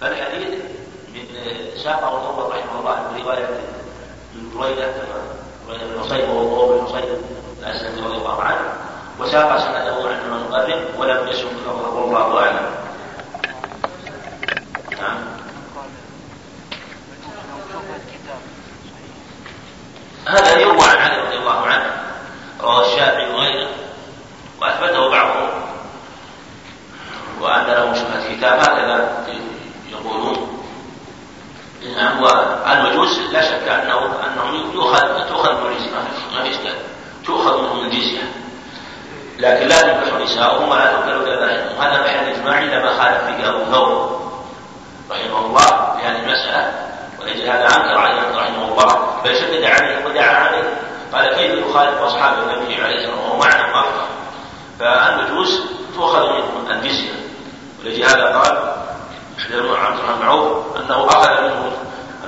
فالحديث من ساقه الأول رحمه الله من رواية من بريدة بن حصين وهو بن حصين الأسلمي رضي الله عنه وساق سنده عن المقرب ولم يسم فضله والله أعلم. نعم. هذا يروى عن علي رضي الله عنه رواه الشافعي وغيره وأثبته بعضهم وان له شبهة كتاب هكذا. نعم والمجوس لا شك انه انهم يؤخذ تؤخذ من الجزيه ما في اشكال تؤخذ منهم الجزيه لكن لا تنكح نساؤهم ولا تنكح ذبائحهم هذا محل اجماع الا ما خالف فيه أبو ثور رحمه الله في هذه المسألة ولأجل هذا أنكر عليه رحمه الله بل شدد عليه ودعا عليه. قال كيف يخالف أصحاب النبي عليه الصلاة والسلام وهو معنا ما فالمجوس تؤخذ منهم الجزية ولأجل هذا قال عبد الرحمن معروف أنه أخذ منه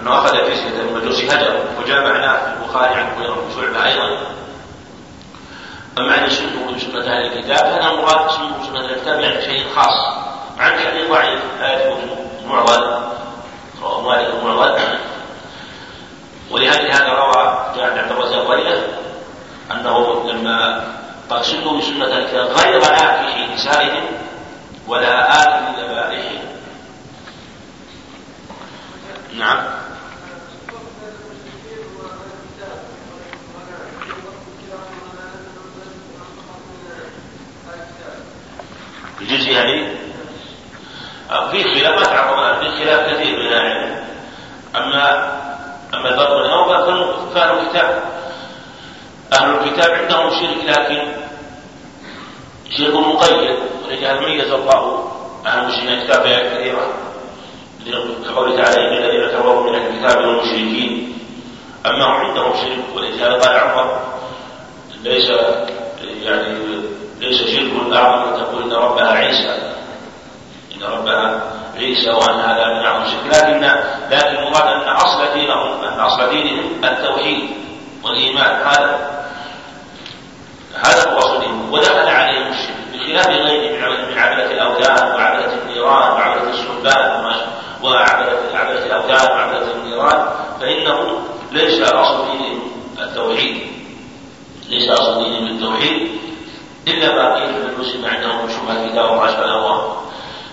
أنه أخذ جزية المجوس هجر وجاء معناه في البخاري عن مغيرة بن شعبة أيضا. أما أن يسنه سنة أهل الكتاب فهذا مراد سنة الكتاب يعني شيء خاص. مع أن الحديث ضعيف لا يثبت معضل رواه مالك المعضل ولهذا هذا روى عند عبد الرزاق وغيره أنه لما قال سنوا بسنه الكتاب غير آكل نسائهم ولا آكل ذبائحهم نعم. الجزء يعني في خلاف ما في خلاف كثير من العلم. اما أما الفرق الأول فاهل الكتاب أهل الكتاب عندهم شرك لكن شرك مقيد ولهذا ميز الله أهل المشركين الكتاب في آيات كثيرة. كقوله تعالى إن الذين كفروا من الكتاب والمشركين أما هم عندهم شرك ولهذا قال عمر ليس يعني ليس شرك اعظم أن تقول إن ربها عيسى. إن ربها عيسى وأن هذا من أعظم الشرك. لكن لكن المراد أن أصل دينهم أن أصل دينهم التوحيد والإيمان. هذا هذا هو أصل دينهم. ودخل عليهم الشرك. بخلاف غيرهم من عبدة الأوثان وعبدة النيران وعبدة السلبان وعبده عبدة الأوثان وعبدة النيران فإنه ليس أصل دينهم التوحيد. ليس أصل دينهم التوحيد. إلا ما قيل من المسلم عندهم شبهة كتاب وما اشبه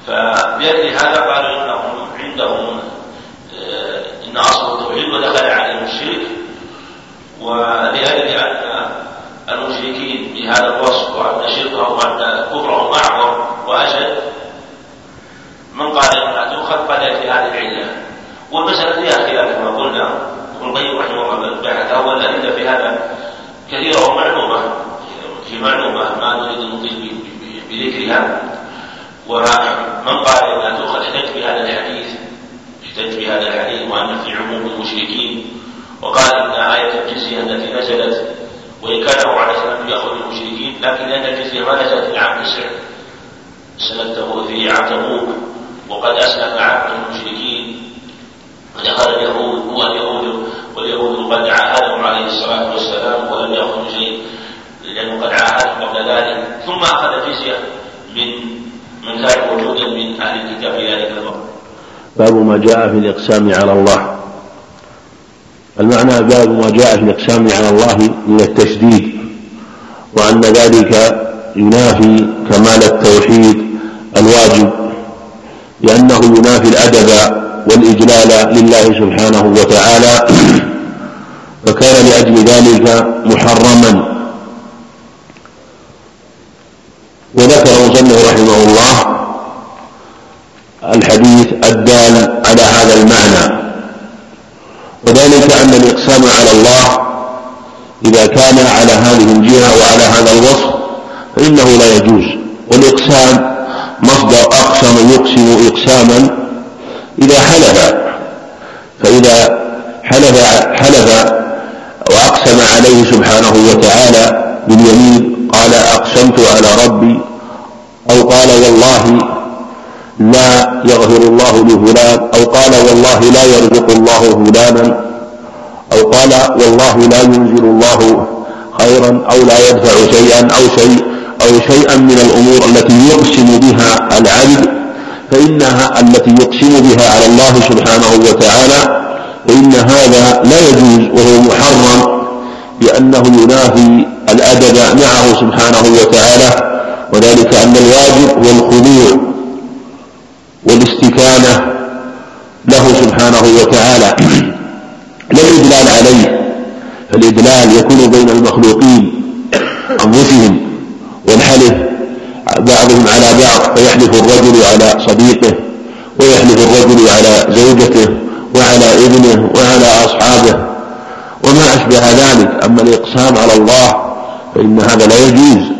فلأجل هذا قالوا إنهم عندهم آه، إن أصل التوحيد ودخل عليهم الشرك ولأجل أن المشركين بهذا الوصف وأن شركهم وأن كفرهم أعظم وأشد من قال انها تؤخذ؟ قال في هذه العلة. والمسألة فيها خلاف كما قلنا. ابن القيم رحمه الله بحث اول الادله في هذا كثيرة ومعلومة. في معلومه ما نريد المطيل بذكرها ومن قال انها تؤخذ احتج بهذا الحديث احتج بهذا الحديث وان في عموم المشركين وقال ان آية الجزية التي نزلت وإن كان هو عليه السلام يأخذ المشركين لكن لأن الجزية ما نزلت في العام التاسع سنته في عام تبوك وقد أسلم عبد المشركين ودخل اليهود واليهود واليهود قد عاهدهم عليه الصلاة والسلام ولم يأخذوا شيء لأنه قد عاهدهم قبل ذلك. ثم أخذ جزية من من كان وجودا من أهل الكتاب في ذلك الوقت. باب ما جاء في الإقسام على الله. المعنى باب ما جاء في الإقسام على الله من التشديد وأن ذلك ينافي كمال التوحيد الواجب لأنه ينافي الأدب والإجلال لله سبحانه وتعالى. فكان لأجل ذلك محرما. وذكر المصنف رحمه الله الحديث الدال على هذا المعنى. وذلك أن الإقسام على الله إذا كان على هذه الجهة وعلى هذا الوصف فإنه لا يجوز. والإقسام مصدر أقسم يقسم إقساما إذا حلف. فإذا حلف حلف وأقسم عليه سبحانه وتعالى باليمين قال أقسمت على ربي أو قال والله لا يغفر الله لفلان أو قال والله لا يرزق الله فلانا أو قال والله لا ينزل الله خيرا أو لا يدفع شيئا أو شيء أو شيئا من الأمور التي يقسم بها العبد فإنها التي يقسم بها على الله سبحانه وتعالى فإن هذا لا يجوز وهو محرم لأنه ينافي الأدب معه سبحانه وتعالى. وذلك أن الواجب هو الخضوع والاستكانة له سبحانه وتعالى. لا الإدلال عليه. فالإدلال يكون بين المخلوقين أنفسهم والحلف. بعضهم على بعض فيحلف الرجل على صديقه ويحلف الرجل على زوجته وعلى ابنه وعلى أصحابه. وما أشبه ذلك. أما الإقسام على الله فإن هذا لا يجوز.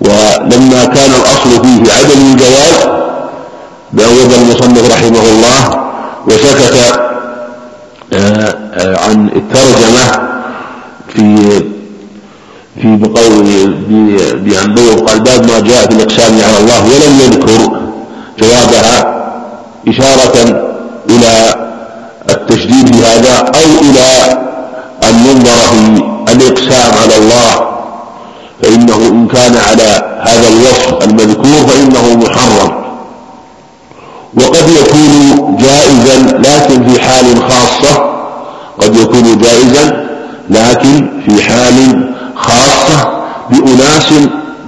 ولما كان الأصل فيه عدم الجواز بأوجب المصنف رحمه الله وسكت آه، آه، عن الترجمة في في بقول بأن قال باب ما جاء في الإقسام على الله ولم يذكر جوابها إشارة إلى التشديد في هذا أو إلى النظر في الإقسام على الله فإنه إن كان على هذا الوصف المذكور فإنه محرم. وقد يكون جائزا لكن في حال خاصة قد يكون جائزا لكن في حال خاصة بأناس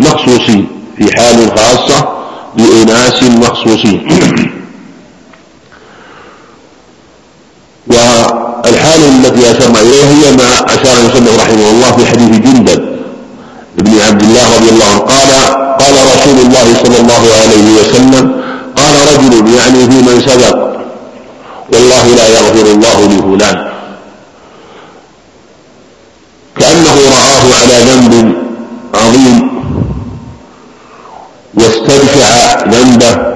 مخصوصين. في حال خاصة بأناس مخصوصين. والحال التي أشرنا إليها هي ما أشار المصنف رحمه الله في حديث جندب. ابن عبد الله رضي الله عنه قال قال رسول الله صلى الله عليه وسلم قال رجل يعني في من سبق والله لا يغفر الله لفلان كأنه رآه على ذنب عظيم واستدفع ذنبه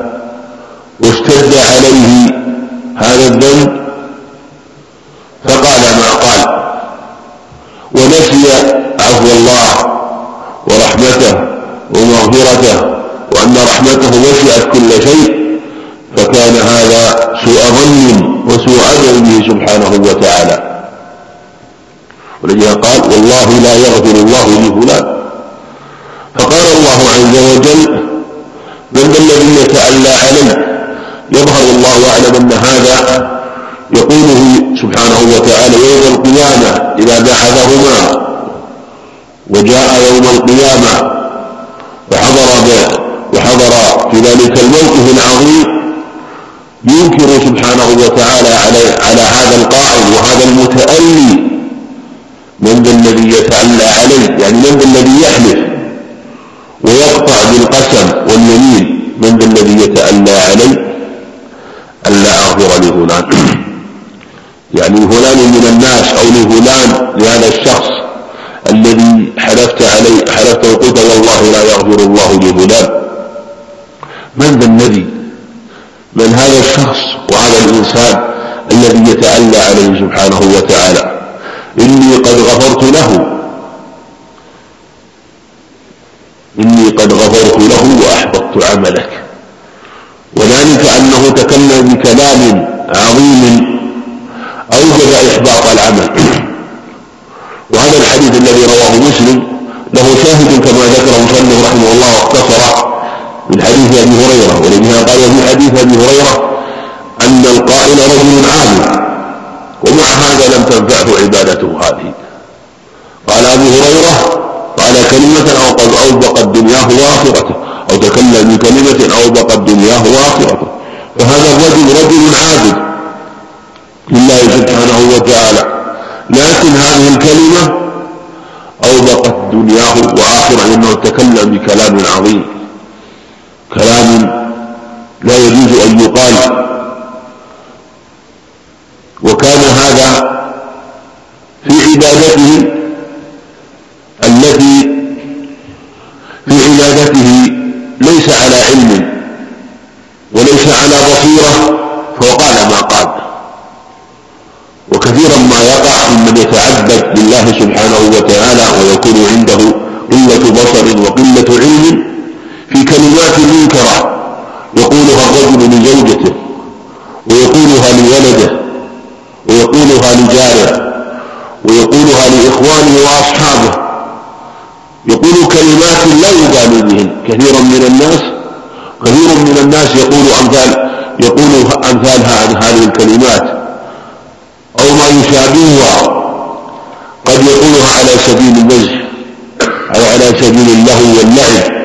واشتد عليه هذا الذنب فقال ما قال ونسي عفو الله ورحمته ومغفرته وأن رحمته وسعت كل شيء فكان هذا سوء ظن وسوء أدب به سبحانه وتعالى ولذلك قال والله لا يغفر الله لفلان فقال الله عز وجل من الذي يتألى علي يظهر الله أعلم أن هذا يقوله سبحانه وتعالى يوم القيامة إذا بعثهما وجاء يوم القيامة وذلك أنه تكلم بكلام عظيم أوجب إحباط العمل. وهذا الحديث الذي رواه مسلم له شاهد كما ذكره مسلم رحمه الله واختصره من حديث أبي هريرة ولذلك قال في حديث أبي هريرة؟ أن القائل رجل عالم ومع هذا لم تنفعه عبادته هذه. قال أبو هريرة قال كلمة أو قد أوبقت دنياه وآخرته. أو تكلم بكلمة أوبقت دنياه وآخرته فهذا الرجل رجل عابد لله سبحانه وتعالى. لكن هذه الكلمة أوبقت دنياه وآخرة لأنه تكلم بكلام عظيم. كلام لا يجوز أن يقال. وكان هذا في عبادته التي في عبادته ليس على علم وليس على بصيرة فقال ما قال وكثيرا ما يقع ممن يتعبد لله سبحانه وتعالى ويكون عنده قلة بصر وقلة علم في كلمات منكرة يقولها الرجل لزوجته ويقولها لولده ويقولها لجاره ويقولها لإخوانه وأصحابه. يقول كلمات لا يبالي بهن. كثير من الناس كثير من الناس يقول أمثال يقول أمثال هذه الكلمات أو ما يشابهها. على سبيل المزح أو على سبيل اللهو واللعب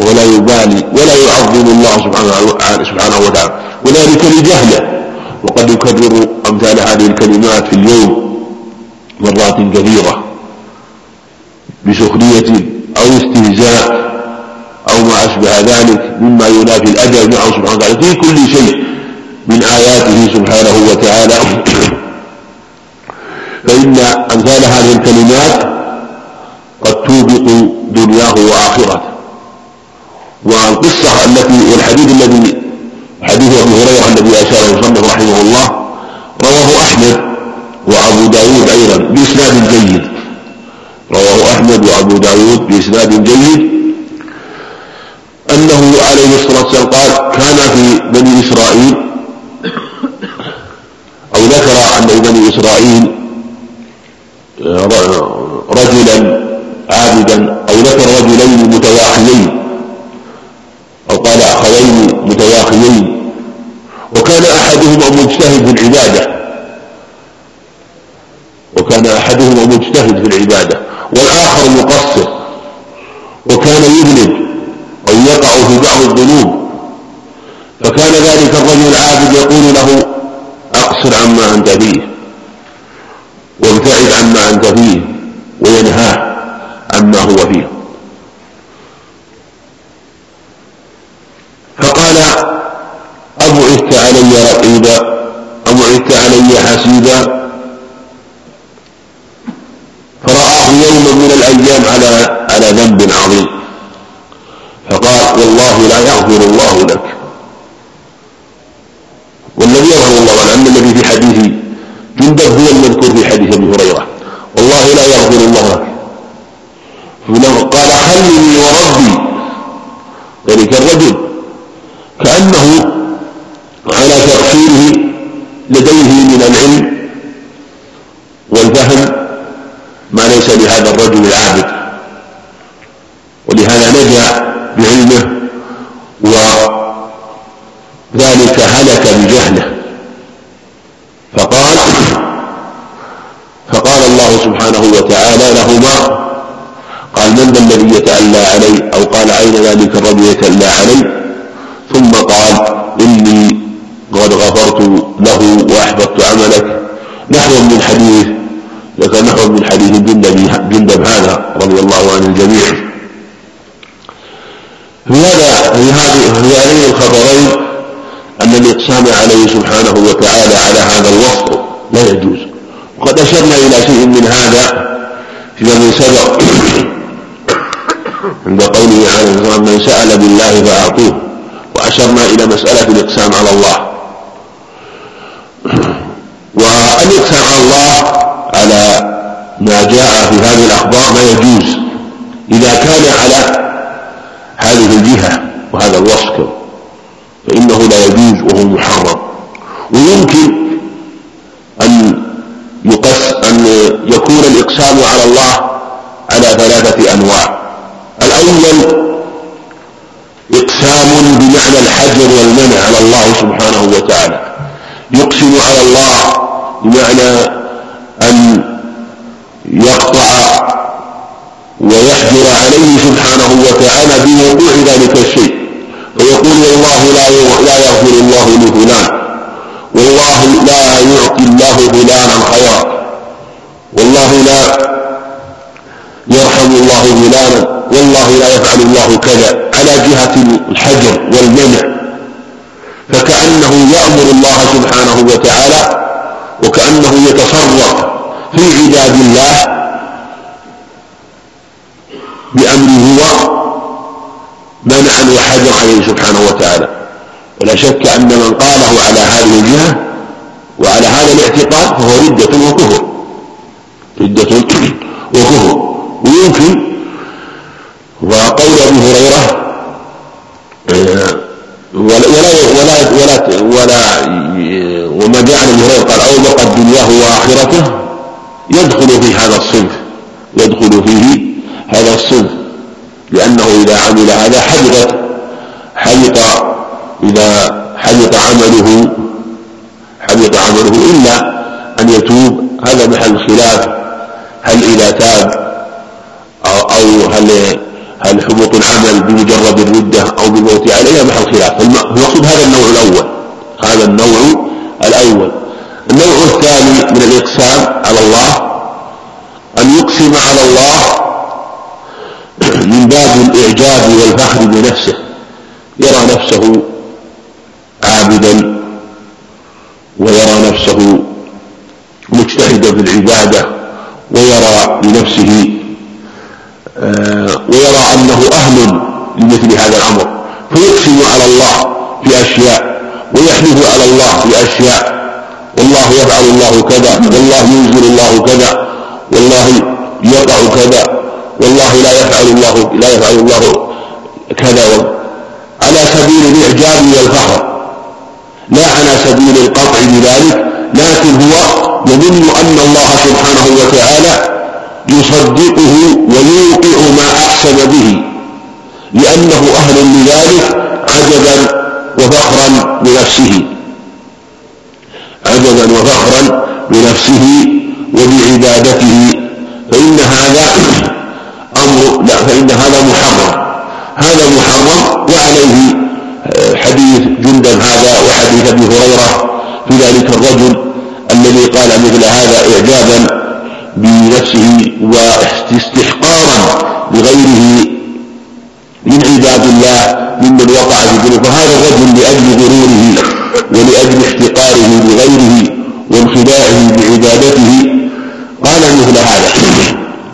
ولا يبالي ولا يعظم الله سبحانه وتعالى. وذلك لجهله وقد يكرر أمثال هذه الكلمات في اليوم مرات كثيرة بسخرية أو استهزاء أو ما أشبه ذلك مما ينافي الأدب معه سبحانه وتعالى في كل شيء من آياته سبحانه وتعالى. فإن أمثال هذه الكلمات قد توبق دنياه وآخرته. والقصة التي والحديث الذي حديث أبي هريرة الذي أشار المصنف رحمه الله رواه أحمد وأبو داود أيضا بإسناد جيد. رواه أحمد وأبو داود بإسناد جيد. أنه عليه الصلاة والسلام قال كان في بني إسرائيل أو ذكر أن بني إسرائيل رجلا عابدا أو ذكر رجلين متواخيين أو قال أخوين متواخيين وكان أحدهما مجتهد في العبادة. وكان أحدهما مجتهد في العبادة. والآخر مقصر. وكان يذنب أو يقع في بعض الذنوب. فكان ذلك الرجل العابد يقول له أقصر عما أنت فيه. وابتعد عما أنت فيه وينهاه عما هو فيه فقال أبعثت علي رقيبا أبعثت علي حسيبا فرآه يوما من الأيام على على ذنب عظيم فقال والله لا يغفر الله لك والذي يظهر الله أن الذي في حديث جندب هو المذكور في حديث ابي هريره والله لا يغفر الله لك قال خلني وربي ذلك الرجل كأنه على تقصيره لديه من العلم والفهم ما ليس لهذا الرجل العابد ولهذا نجا بعلمه وذلك هلك بجهله فقال فقال الله سبحانه وتعالى لهما قال من ذا الذي يتألى علي أو قال أين ذلك الرجل يتألى علي ثم قال إني قد غفرت له وأحبطت عملك نحو من حديث ذكر نحو من حديث جندب هذا رضي الله عن الجميع. في هذا في هذين الخبرين أن الإقسام عليه سبحانه وتعالى على هذا الوصف لا يجوز. وقد أشرنا إلى شيء من هذا فيما من سبق عند قوله عليه الصلاة من سأل بالله فأعطوه. وأشرنا إلى مسألة الإقسام على الله والإقسام على الله على ما جاء في هذه الأخبار لا يجوز. إذا كان على هذه الجهة وهذا الوصف فإنه لا يجوز وهو محرم. ويمكن أن يقص أن يكون الإقسام على الله على ثلاثة أنواع. الأول إقسام بمعنى الحجر والمنع على الله سبحانه وتعالى. يقسم على الله بمعنى أن يقطع ويحجر عليه سبحانه وتعالى بوقوع ذلك الشيء. فيقول والله لا لا يغفر الله لفلان والله لا يعطي الله فلانا خيرا. والله لا يرحم الله فلانا. والله لا يفعل الله كذا. على جهة الحجر والمنع. فكأنه يأمر الله سبحانه وتعالى وكأنه يتصرف في عباد الله بأمره هو منعا وحجر عليه سبحانه وتعالى. ولا شك أن من قاله على هذه الجهة وعلى هذا الاعتقاد فهو ردة وكفر. ردة وكفر. ويمكن وقول أبي هريرة ولا ولا ولا ولا وما جاء عن هريره قال اوبقت دنياه وآخرته يدخل في هذا الصنف يدخل فيه هذا الصنف لأنه إذا عمل هذا حبطت حبط إذا حبط عمله حبط عمله إلا أن يتوب. هذا محل خلاف هل إذا تاب أو هل هل حبوط العمل بمجرد الردة أو بالموت عليها محل خلاف. المقصود هذا النوع الأول. هذا النوع الأول. النوع الثاني من الإقسام على الله أن يقسم على الله من باب الإعجاب والفخر بنفسه. يرى نفسه عابدا ويرى نفسه مجتهدا في العبادة ويرى لنفسه آه، ويرى أنه أهل لمثل هذا الأمر. فيقسم على الله في أشياء. ويحلف على الله في أشياء والله يفعل الله كذا. والله ينزل الله كذا. والله يقع كذا. والله لا يفعل الله لا يفعل الله كذا. على سبيل الإعجاب والفخر لا على سبيل القطع بذلك. لكن هو يظن أن الله سبحانه وتعالى يصدقه ويوقع ما أقسم به. لأنه أهل لذلك عجبا وفخرا بنفسه. عجبا وفخرا بنفسه وبعبادته. فإن هذا أمر لا فإن هذا محرم. هذا محرم وعليه آه، حديث جندا هذا وحديث أبي هريرة في ذلك الرجل الذي قال مثل هذا إعجابا بنفسه واستحقارا لغيره من عباد الله ممن وقع في الذنوب فهذا الرجل لأجل غروره ولأجل احتقاره لغيره وانخداعه بعبادته. قال مثل هذا.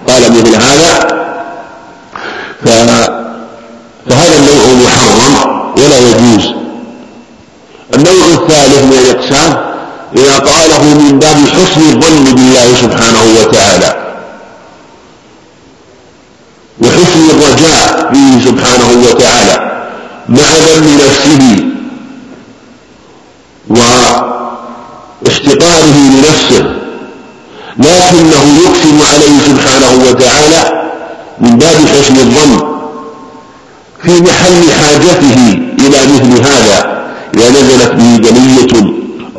قال مثل هذا. فهذا النوع محرم ولا يجوز. النوع الثالث من الإقسام إذا قاله من باب حسن الظن بالله سبحانه وتعالى. وحسن الرجاء به سبحانه وتعالى. مع ذم نفسه واحتقاره لنفسه لكنه يقسم عليه سبحانه وتعالى من باب حسن الظن في محل حاجته إلى مثل هذا إذا نزلت به بلية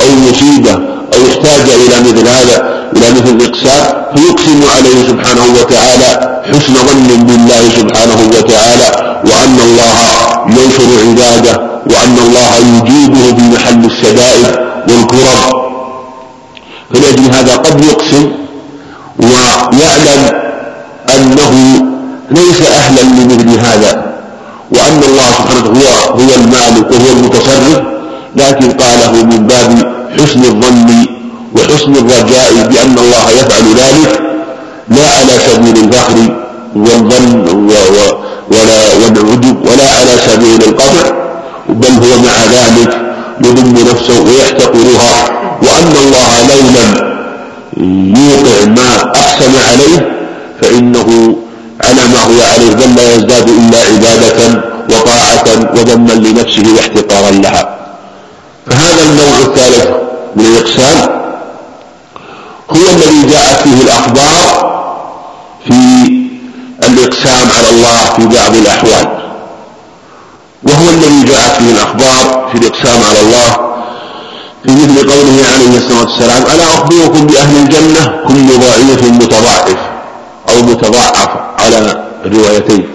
أو مصيبة أو احتاج إلى مثل هذا إلى مثل الإقسام فيقسم عليه سبحانه وتعالى حسن ظن بالله سبحانه وتعالى. وأن الله ينصر عباده وأن الله يجيبه في محل الشدائد والكرب فلأجل هذا قد يقسم ويعلم أنه ليس أهلا لمثل هذا وأن الله سبحانه هو هو المالك وهو المتصرف لكن قاله من باب حسن الظن وحسن الرجاء بأن الله يفعل ذلك لا على سبيل الفخر والظن ولا والعجب ولا على سبيل القطع بل هو مع ذلك يذم نفسه ويحتقرها وأن الله لو لم يوقع ما أقسم عليه فإنه على ما هو عليه بل لا يزداد إلا عبادة وطاعة وذما لنفسه واحتقارا لها. فهذا النوع الثالث من الإقسام هو الذي جاءت فيه الأخبار في الإقسام على الله في بعض الأحوال. وهو الذي جاءت فيه الأخبار في الإقسام على الله في مثل قوله عليه الصلاة والسلام ألا أخبركم بأهل الجنة كل ضعيف متضاعف أو متضاعف على الروايتين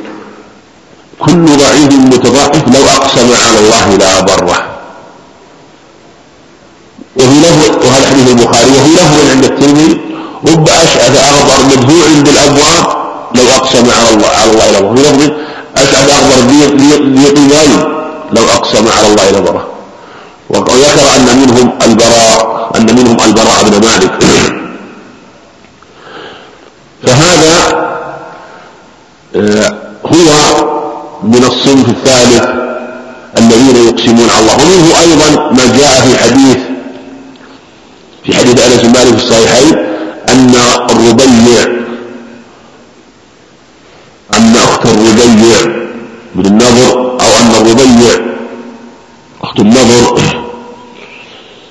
كل ضعيف متضاعف لو أقسم على الله لا بره وفي لفظ وهذا حديث البخاري وفي لفظ عند الترمذي رب أشعث أغبر مدفوع بالأبواب لو أقسم على الله على الله لبره في لفظ أشعث أغبر ليقيمين لو أقسم على الله لبره وذكر أن منهم البراء أن منهم البراء بن مالك. فهذا آه، هو من الصنف الثالث الذين يقسمون على الله. ومنه أيضا ما جاء في حديث في حديث أنس بن مالك في الصحيحين أن الربيع أن أخت الربيع من النظر أو أن الربيع أخت النظر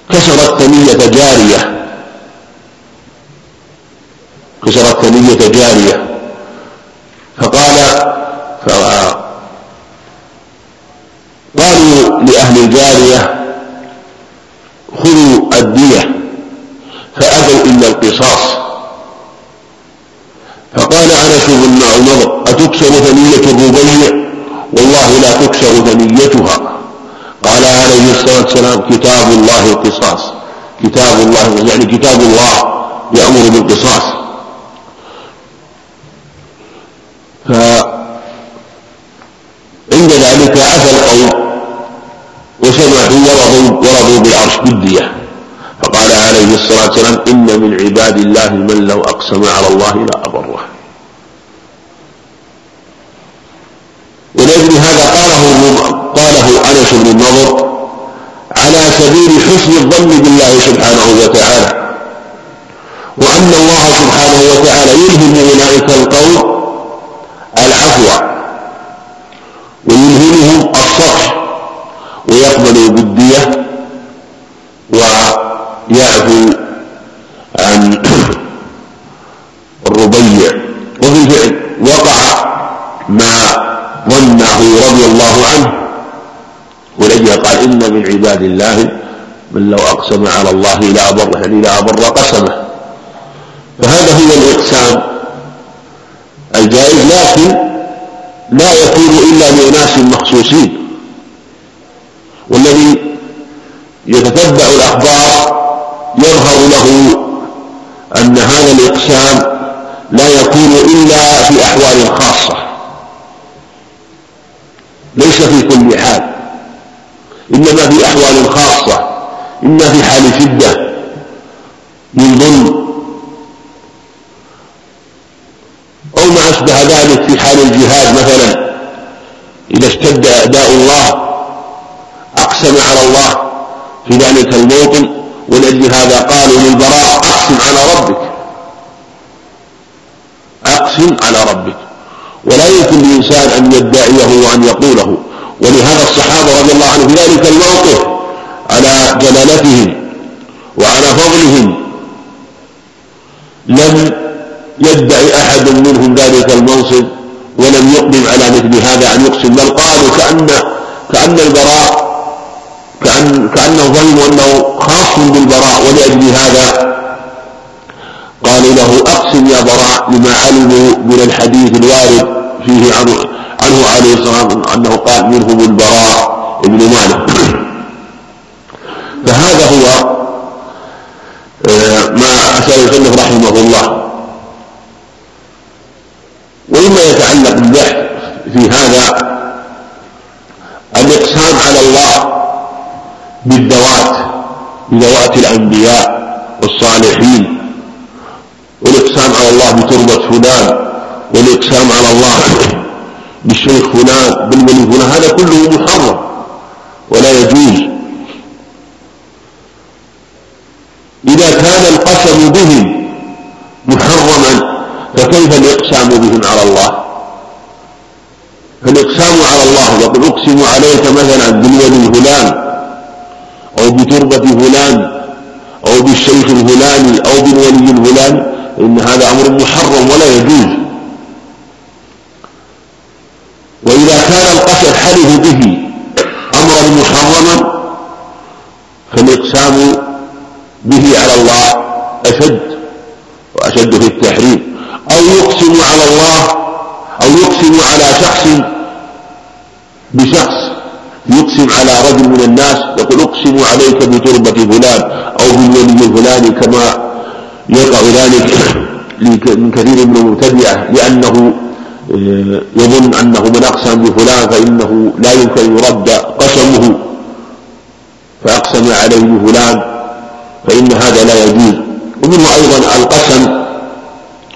كسرت ثنية جارية. كسرت ثنية جارية. فقال قالوا لأهل الجارية خذوا الدية فأبوا إلا القصاص. فقال أنس بن عمر أتكسر ثنية الربيع؟ والله لا تكسر ثنيتها قال عليه الصلاة والسلام كتاب الله القصاص. كتاب الله يعني كتاب الله يأمر بالقصاص. فعند ذلك عفى القوم وسمحوا ورضوا ورضوا بالعرش بالدية. فقال عليه الصلاة والسلام إن من عباد الله من لو أقسم على الله لا أبره ولأجل هذا قاله قاله أنس بن النضر على سبيل حسن الظن بالله سبحانه وتعالى وأن الله سبحانه وتعالى يلهم أولئك القوم العفو ويلهمهم الصفح ويقبل بالدية ويعفو عن الربيع وفي الفعل وقع ما ظنه رضي الله عنه ولجه قال إن من عباد الله من لو أقسم على الله لا أبر يعني لا أبر قسمه. فهذا هو الإقسام الجائز لكن لا يكون إلا لأناس مخصوصين. والذي يتتبع الأخبار يظهر له أن هذا الإقسام لا يكون إلا في أحوال خاصة ليس في كل حال. إنما في أحوال خاصة إما في حال شدة من ظلم. أو ما أشبه ذلك في حال الجهاد مثلا. إذا اشتد أعداء الله أقسم على الله في ذلك الموطن ولأجل هذا قالوا للبراء أقسم على ربك. أقسم على ربك. ولا يمكن للإنسان أن يدعيه وأن يقوله. ولهذا الصحابة رضي الله عنهم ذلك الموقف على جلالتهم وعلى فضلهم لم يدعي أحد منهم ذلك المنصب ولم يقدم على مثل هذا أن يقسم بل قالوا كأن كأن البراء كأن كأنه ظنوا أنه خاص بالبراء ولأجل هذا قالوا له أقسم يا براء لما علموا من الحديث الوارد فيه عنه, عنه عليه الصلاة والسلام أنه قال منهم البراء ابن مالك فهذا هو آه، ما أشار يصنف رحمه الله ومما يتعلق بالبحث في هذا الإقسام على الله بالذوات بذوات الأنبياء والصالحين والإقسام على الله بتربة فلان والإقسام على الله بالشيخ فلان بالولي فلان هذا كله محرم ولا يجوز إذا كان القسم بهم محرما فكيف الإقسام بهم على الله؟ فالإقسام على الله يقول أقسم عليك مثلا بالولي فلان أو بتربة فلان أو بالشيخ الفلاني أو بالولي الفلاني إن هذا أمر محرم ولا يجوز. وإذا كان القتل حلف به أمرا محرما فالإقسام به على الله أشد وأشد في التحريم أو يقسم على الله أو يقسم على شخص بشخص يقسم على رجل من الناس يقول اقسم عليك بتربة فلان أو بالولي الفلاني كما يقع ذلك من كثير من المبتدعة لأنه يظن أنه من أقسم بفلان فإنه لا يمكن يرد قسمه فأقسم عليه بفلان فإن هذا لا يجوز ومنه أيضا القسم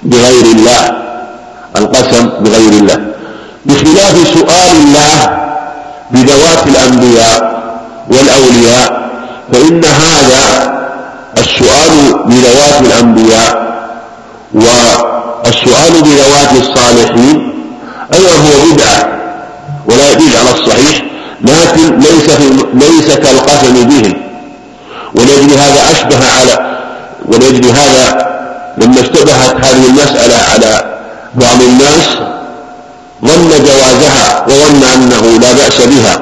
بغير الله القسم بغير الله بخلاف سؤال الله بذوات الأنبياء والأولياء فإن هذا السؤال بذوات الأنبياء و السؤال بذوات الصالحين أيضا هو بدعة ولا يجوز على الصحيح لكن ليس ليس كالقسم بهم ولأجل هذا أشبه على ولأجل هذا لما اشتبهت هذه المسألة على بعض الناس ظن جوازها وظن أنه لا بأس بها.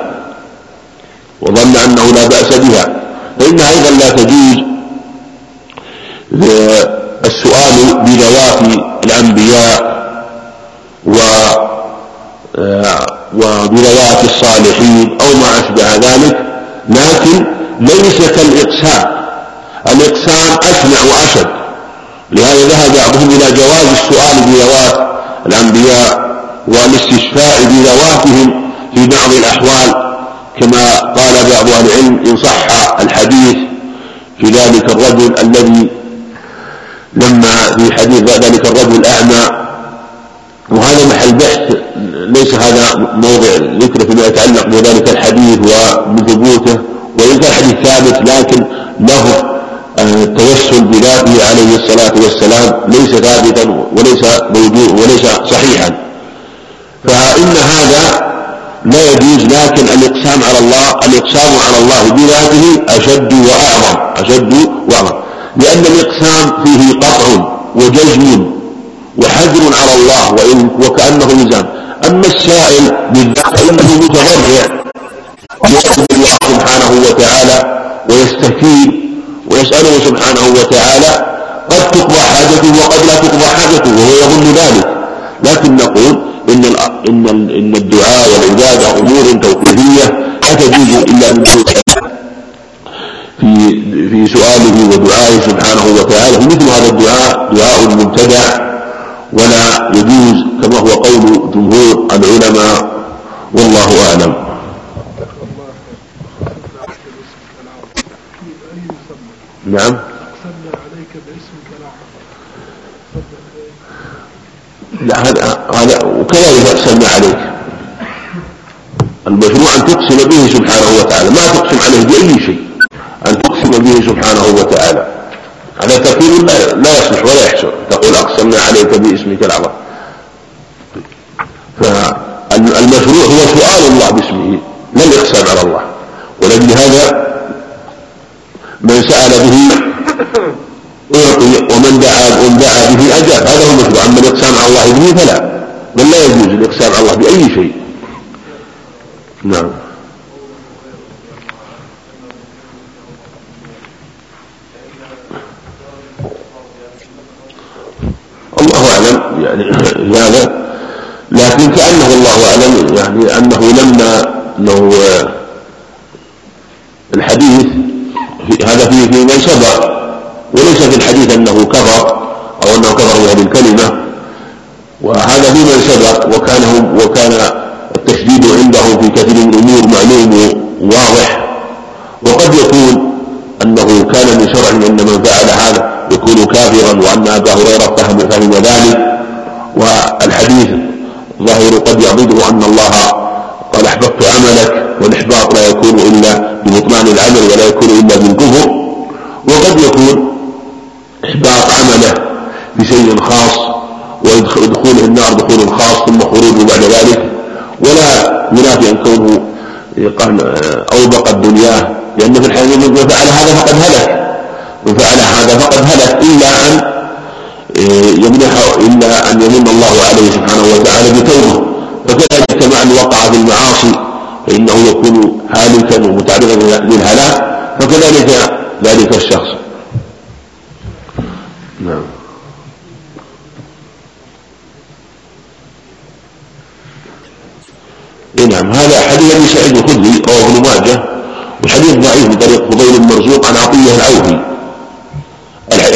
وظن أنه لا بأس بها. فإنها أيضا لا تجوز السؤال بذوات الأنبياء و وبذوات الصالحين أو ما أشبه ذلك. لكن ليس كالإقسام. الإقسام أسمع وأشد. لهذا ذهب بعضهم إلى جواز السؤال بذوات الأنبياء والاستشفاء بذواتهم في بعض الأحوال كما قال بعض أهل العلم إن صح الحديث في ذلك الرجل الذي لما في حديث ذلك الرجل الأعمى وهذا محل بحث ليس هذا موضع ذكر فيما يتعلق بذلك الحديث وبثبوته وإن كان الحديث ثابت لكن له التوسل بذاته عليه الصلاة والسلام ليس ثابتا وليس موجود وليس صحيحا. فإن هذا لا يجوز لكن الإقسام على الله الإقسام على الله بذاته أشد وأعظم أشد وأعظم. لأن الإقسام فيه قطع وجزم وحجر على الله وإن وكأنه لزام أما السائل بالذات فإنه متضرع يسأل الله سبحانه وتعالى ويستفيد ويسأله سبحانه وتعالى قد تقضى حاجته وقد لا تقضى حاجته وهو يظن ذلك. لكن نقول إن إن إن الدعاء والعبادة أمور توقيفية لا تجوز إلا من في في سؤاله ودعائه سبحانه وتعالى فمثل هذا الدعاء دعاء مبتدع ولا يجوز كما هو قول جمهور العلماء والله أعلم. نعم. لا هذا هذا وكذلك أقسمنا عليك المشروع أن تقسم به سبحانه وتعالى. ما تقسم عليه بأي شيء. أن تقسم به سبحانه وتعالى. هذا تقول لا, يصلح ولا يحسن تقول أقسمنا عليك باسمك العظم. فالمشروع هو سؤال الله باسمه لا الإقسام على الله. ولأجل هذا من سأل به ومن دعا ومن دعا به أجاب. هذا هو المشروع أما الإقسام على الله به فلا. بل لا يجوز الإقسام على الله بأي شيء. نعم. الله أعلم. يعني هذا. لكن كأنه الله أعلم. يعني أنه لما أنه الحديث هذا فيه في من سبق وليس في الحديث أنه كفر أو أنه كفر بهذه الكلمة وهذا في من سبق وكان وكان فكذلك مع وقع في المعاصي فإنه يكون هالكا ومتعرضا للهلاك فكذلك ذلك الشخص. نعم. إيه نعم. هذا حديث أبي سعيد الخدري رواه ابن ماجه والحديث ضعيف من طريق فضيل المرزوق عن عطية العوفي.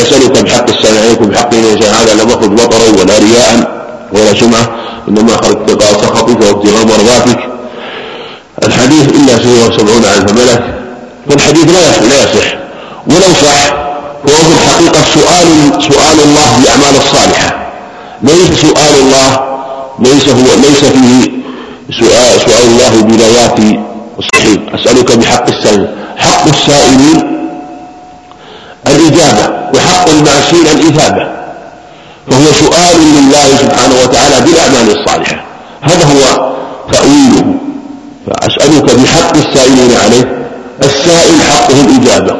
يسألك بحق السلام عليكم بحق هذا لم أخذ بطرا ولا رياء ولا سمعة إنما أخذ ابتغاء سخطك وابتغاء مرضاتك الحديث إلا سوى سبعون ألف ملك. فالحديث لا يصح لا يصح. ولو صح فهو في الحقيقة سؤال سؤال الله بالأعمال الصالحة. ليس سؤال الله ليس هو ليس فيه سؤال سؤال الله بذوات الصحيح. أسألك بحق السائل. حق السائلين الإجابة وحق المعصين الإثابة فهو سؤال لله سبحانه وتعالى بالأعمال الصالحة. هذا هو تأويله. فأسألك بحق السائلين عليه السائل حقه الإجابة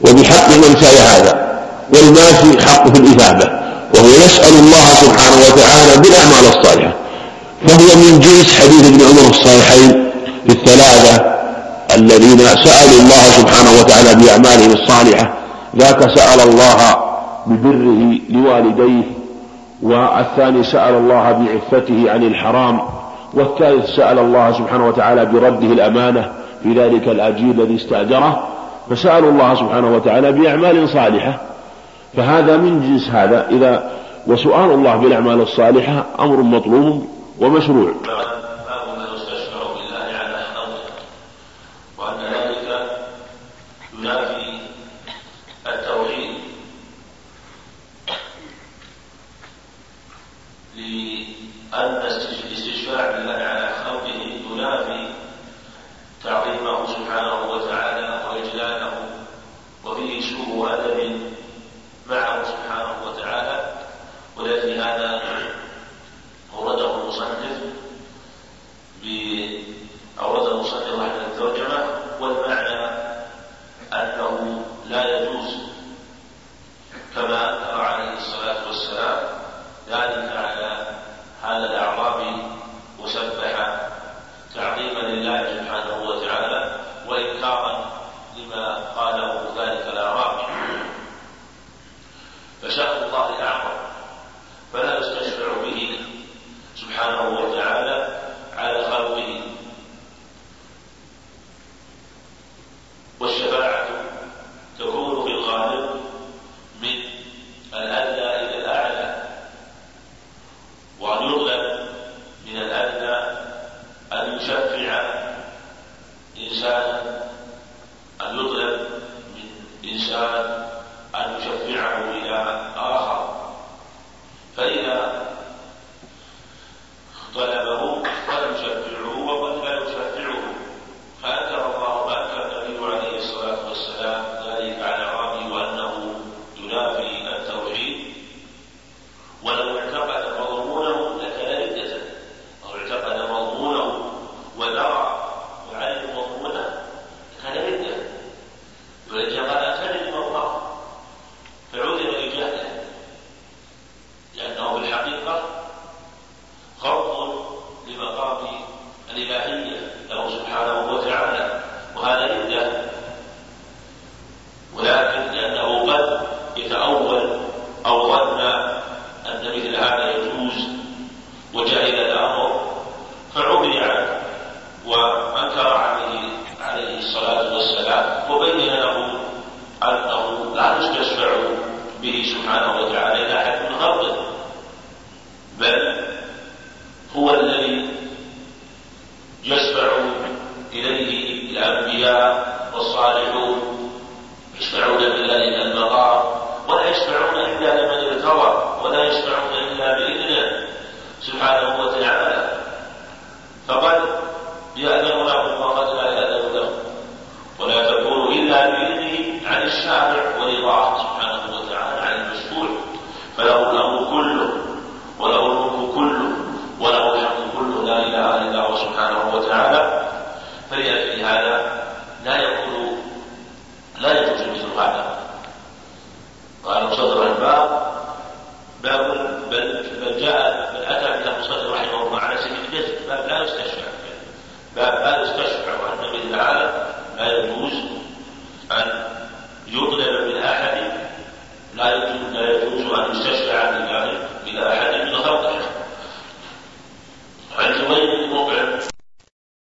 وبحق من سأل هذا والماشي حقه الإثابة وهو يسأل الله سبحانه وتعالى بالأعمال الصالحة. فهو من جنس حديث ابن عمر الصالحين الثلاثة الذين سألوا الله سبحانه وتعالى بأعمالهم الصالحة. ذاك سأل الله ببره لوالديه والثاني سأل الله بعفته عن الحرام والثالث سأل الله سبحانه وتعالى برده الأمانة في ذلك الأجير الذي استأجره فسألوا الله سبحانه وتعالى بأعمال صالحة. فهذا من جنس هذا. إذا وسؤال الله بالأعمال الصالحة أمر مطلوب ومشروع. وأدب هو الذي يشفع إليه الأنبياء والصالحون يشفعون إلا إلى المقام ولا يشفعون إلا لمن ارتضى ولا يشفعون إلا بإذنه سبحانه وتعالى. فقد يأذن لهم وقد لا يأذن لهم ولا تكون إلا بإذنه عن الشافع ورضاه سبحانه وتعالى عن المشفوع فله وتعالى فلأجل هذا لا يكون لا يجوز مثل هذا قال صدر الباب باب بل بل جاء بل أتى بله مصدر رحمه الله على سبيل الجزم. باب لا يستشفع. باب لا يستشفع وان مثل لا يجوز أن يطلب من أحد لا يجوز لا يجوز أن يستشفع من أحد.